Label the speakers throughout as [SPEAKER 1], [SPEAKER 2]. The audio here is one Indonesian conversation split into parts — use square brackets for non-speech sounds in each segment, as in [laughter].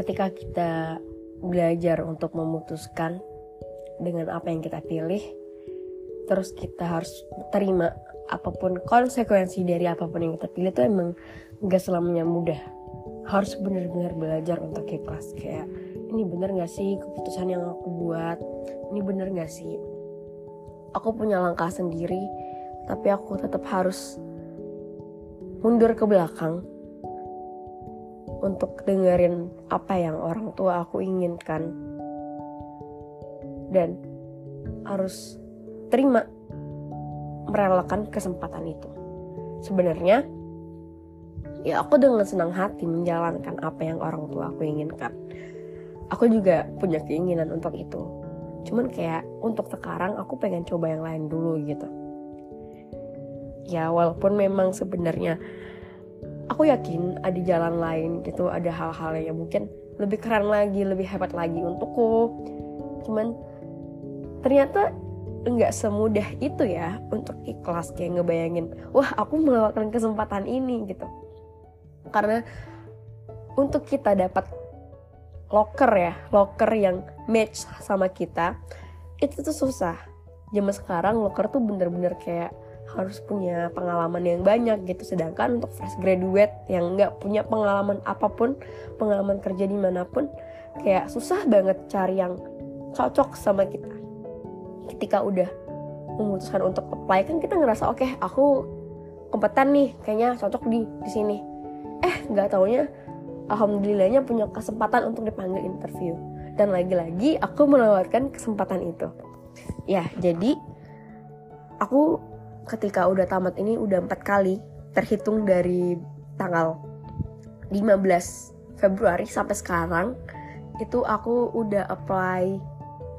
[SPEAKER 1] ketika kita belajar untuk memutuskan dengan apa yang kita pilih terus kita harus terima apa pun konsekuensi dari apa pun yang kita pilih itu emang gak selamanya mudah. Harus benar-benar belajar untuk ikhlas kayak ini bener gak sih keputusan yang aku buat? Ini bener gak sih? Aku punya langkah sendiri tapi aku tetap harus mundur ke belakang untuk dengerin apa yang orang tua aku inginkan dan harus terima merelakan kesempatan itu. Sebenarnya ya aku dengan senang hati menjalankan apa yang orang tua aku inginkan. Aku juga punya keinginan untuk itu. Cuman kayak untuk sekarang aku pengen coba yang lain dulu gitu. Ya walaupun memang sebenarnya aku yakin ada jalan lain gitu, ada hal-hal yang mungkin lebih keren lagi, lebih hebat lagi untukku. Cuman ternyata nggak semudah itu ya untuk ikhlas kayak ngebayangin wah aku melewatkan kesempatan ini gitu karena untuk kita dapat locker ya locker yang match sama kita itu tuh susah zaman sekarang locker tuh bener-bener kayak harus punya pengalaman yang banyak gitu. Sedangkan untuk fresh graduate yang nggak punya pengalaman apa pun pengalaman kerja di mana pun kayak susah banget cari yang cocok sama kita. Ketika udah memutuskan untuk apply kan kita ngerasa oke okay, aku kompeten nih kayaknya cocok di di sini. Eh nggak taunya alhamdulillahnya punya kesempatan untuk dipanggil interview. Dan lagi-lagi aku melewatkan kesempatan itu. Ya jadi aku ketika udah tamat ini udah empat kali terhitung dari tanggal 15 Februari sampai sekarang itu aku udah apply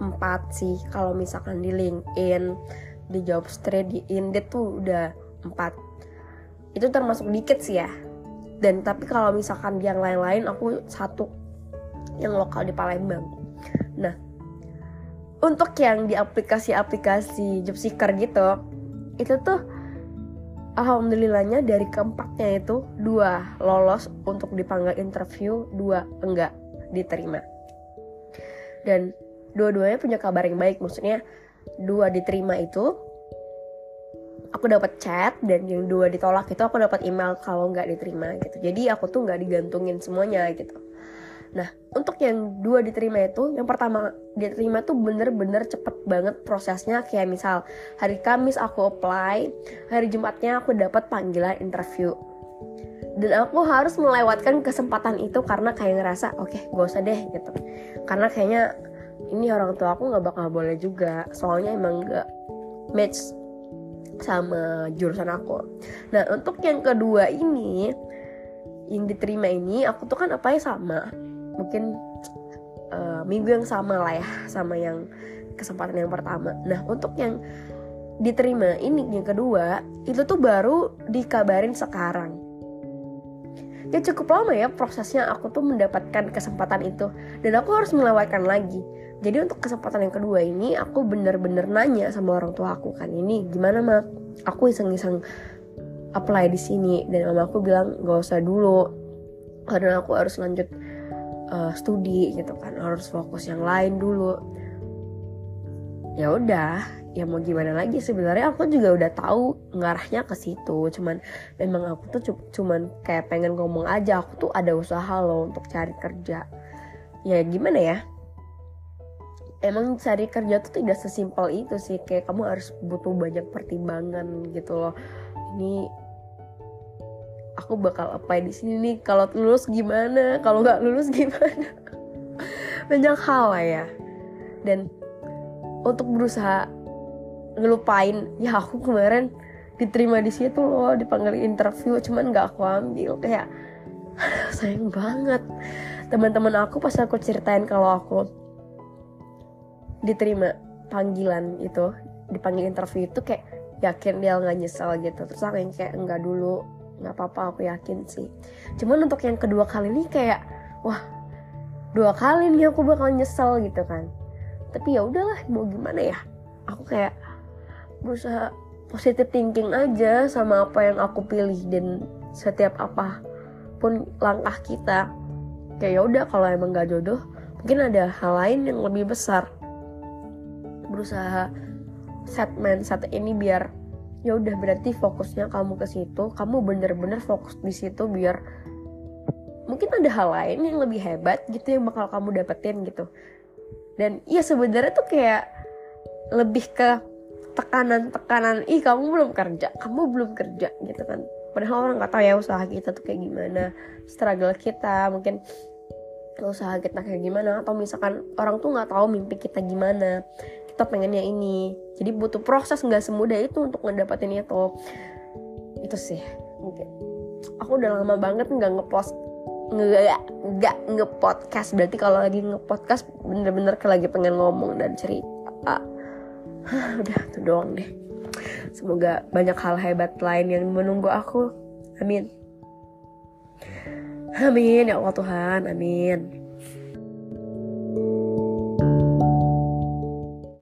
[SPEAKER 1] empat sih kalau misalkan di LinkedIn di Jobstreet di Indeed tuh udah empat. Itu termasuk dikit sih ya. Dan tapi kalau misalkan yang lain-lain aku satu yang lokal di Palembang. Nah untuk yang di aplikasi-aplikasi job seeker gitu itu tuh alhamdulillahnya dari keempatnya itu dua lolos untuk dipanggil interview dua enggak diterima. Dan dua-duanya punya kabar yang baik maksudnya dua diterima itu aku dapat chat dan yang dua ditolak itu aku dapat email kalau nggak diterima gitu. Jadi aku tuh nggak digantungin semuanya gitu nah untuk yang dua diterima itu yang pertama diterima tuh bener-bener cepet banget prosesnya. Kayak misal hari Kamis aku apply hari Jumatnya aku dapat panggilan interview. Dan aku harus melewatkan kesempatan itu karena kayak ngerasa oke okay, gak usah deh gitu. Karena kayaknya ini orang tua aku nggak bakal boleh juga soalnya emang nggak match sama jurusan aku. Nah untuk yang kedua ini yang diterima ini aku tuh kan apa ya sama mungkin uh, minggu yang sama lah ya sama yang kesempatan yang pertama. Nah untuk yang diterima ini yang kedua itu tuh baru dikabarin sekarang. Ya cukup lama ya prosesnya aku tuh mendapatkan kesempatan itu. Dan aku harus melewatkan lagi. Jadi untuk kesempatan yang kedua ini aku bener-bener nanya sama orang tua aku kan ini gimana mak aku iseng-iseng apply di sini. Dan mama aku bilang gak usah dulu karena aku harus lanjut uh, studi gitu kan harus fokus yang lain dulu. Ya udah ya mau gimana lagi? Sebenarnya aku juga udah tahu ngarahnya ke situ cuman memang aku tuh cuman kayak pengen ngomong aja aku tuh ada usaha loh untuk cari kerja. Ya gimana ya? Emang cari kerja tuh tidak sesimpel itu sih kayak kamu harus butuh banyak pertimbangan gitu loh. Ini aku bakal apply di sini nih. Kalau lulus gimana? Kalau nggak lulus gimana? [laughs] Banyak hal lah ya. Dan untuk berusaha ngelupain ya aku kemarin diterima di situ loh dipanggil interview cuman nggak aku ambil. Kayak [laughs] sayang banget. Teman-teman aku pas aku ceritain kalau aku diterima panggilan itu dipanggil interview itu kayak yakin dia nggak nyesel gitu. Terus aku yang kayak enggak dulu nggak apa-apa aku yakin sih. Cuman untuk yang kedua kali ini kayak wah dua kali nih aku bakal nyesel gitu kan. Tapi ya udahlah mau gimana ya? Aku kayak berusaha positive thinking aja sama apa yang aku pilih dan setiap apa pun langkah kita. Kayak ya udah kalau emang gak jodoh mungkin ada hal lain yang lebih besar. Berusaha set mindset ini biar ya udah berarti fokusnya kamu ke situ kamu bener-bener fokus di situ biar mungkin ada hal lain yang lebih hebat gitu yang bakal kamu dapetin gitu. Dan ya sebenarnya tuh kayak lebih ke tekanan-tekanan ih kamu belum kerja kamu belum kerja gitu kan. Padahal orang nggak tahu ya usaha kita tuh kayak gimana struggle kita mungkin usaha kita kayak gimana atau misalkan orang tuh nggak tahu mimpi kita gimana kita pengennya ini jadi butuh proses nggak semudah itu untuk ngedapetin itu. Itu sih. Mungkin aku udah lama banget nggak ngepost nggak nggak ngepodcast. Berarti kalau lagi ngepodcast bener-bener kayak lagi pengen ngomong dan cerita. [sighs] Udah itu doang deh. Semoga banyak hal hebat lain yang menunggu aku. Amin. Amin ya Allah Tuhan. Amin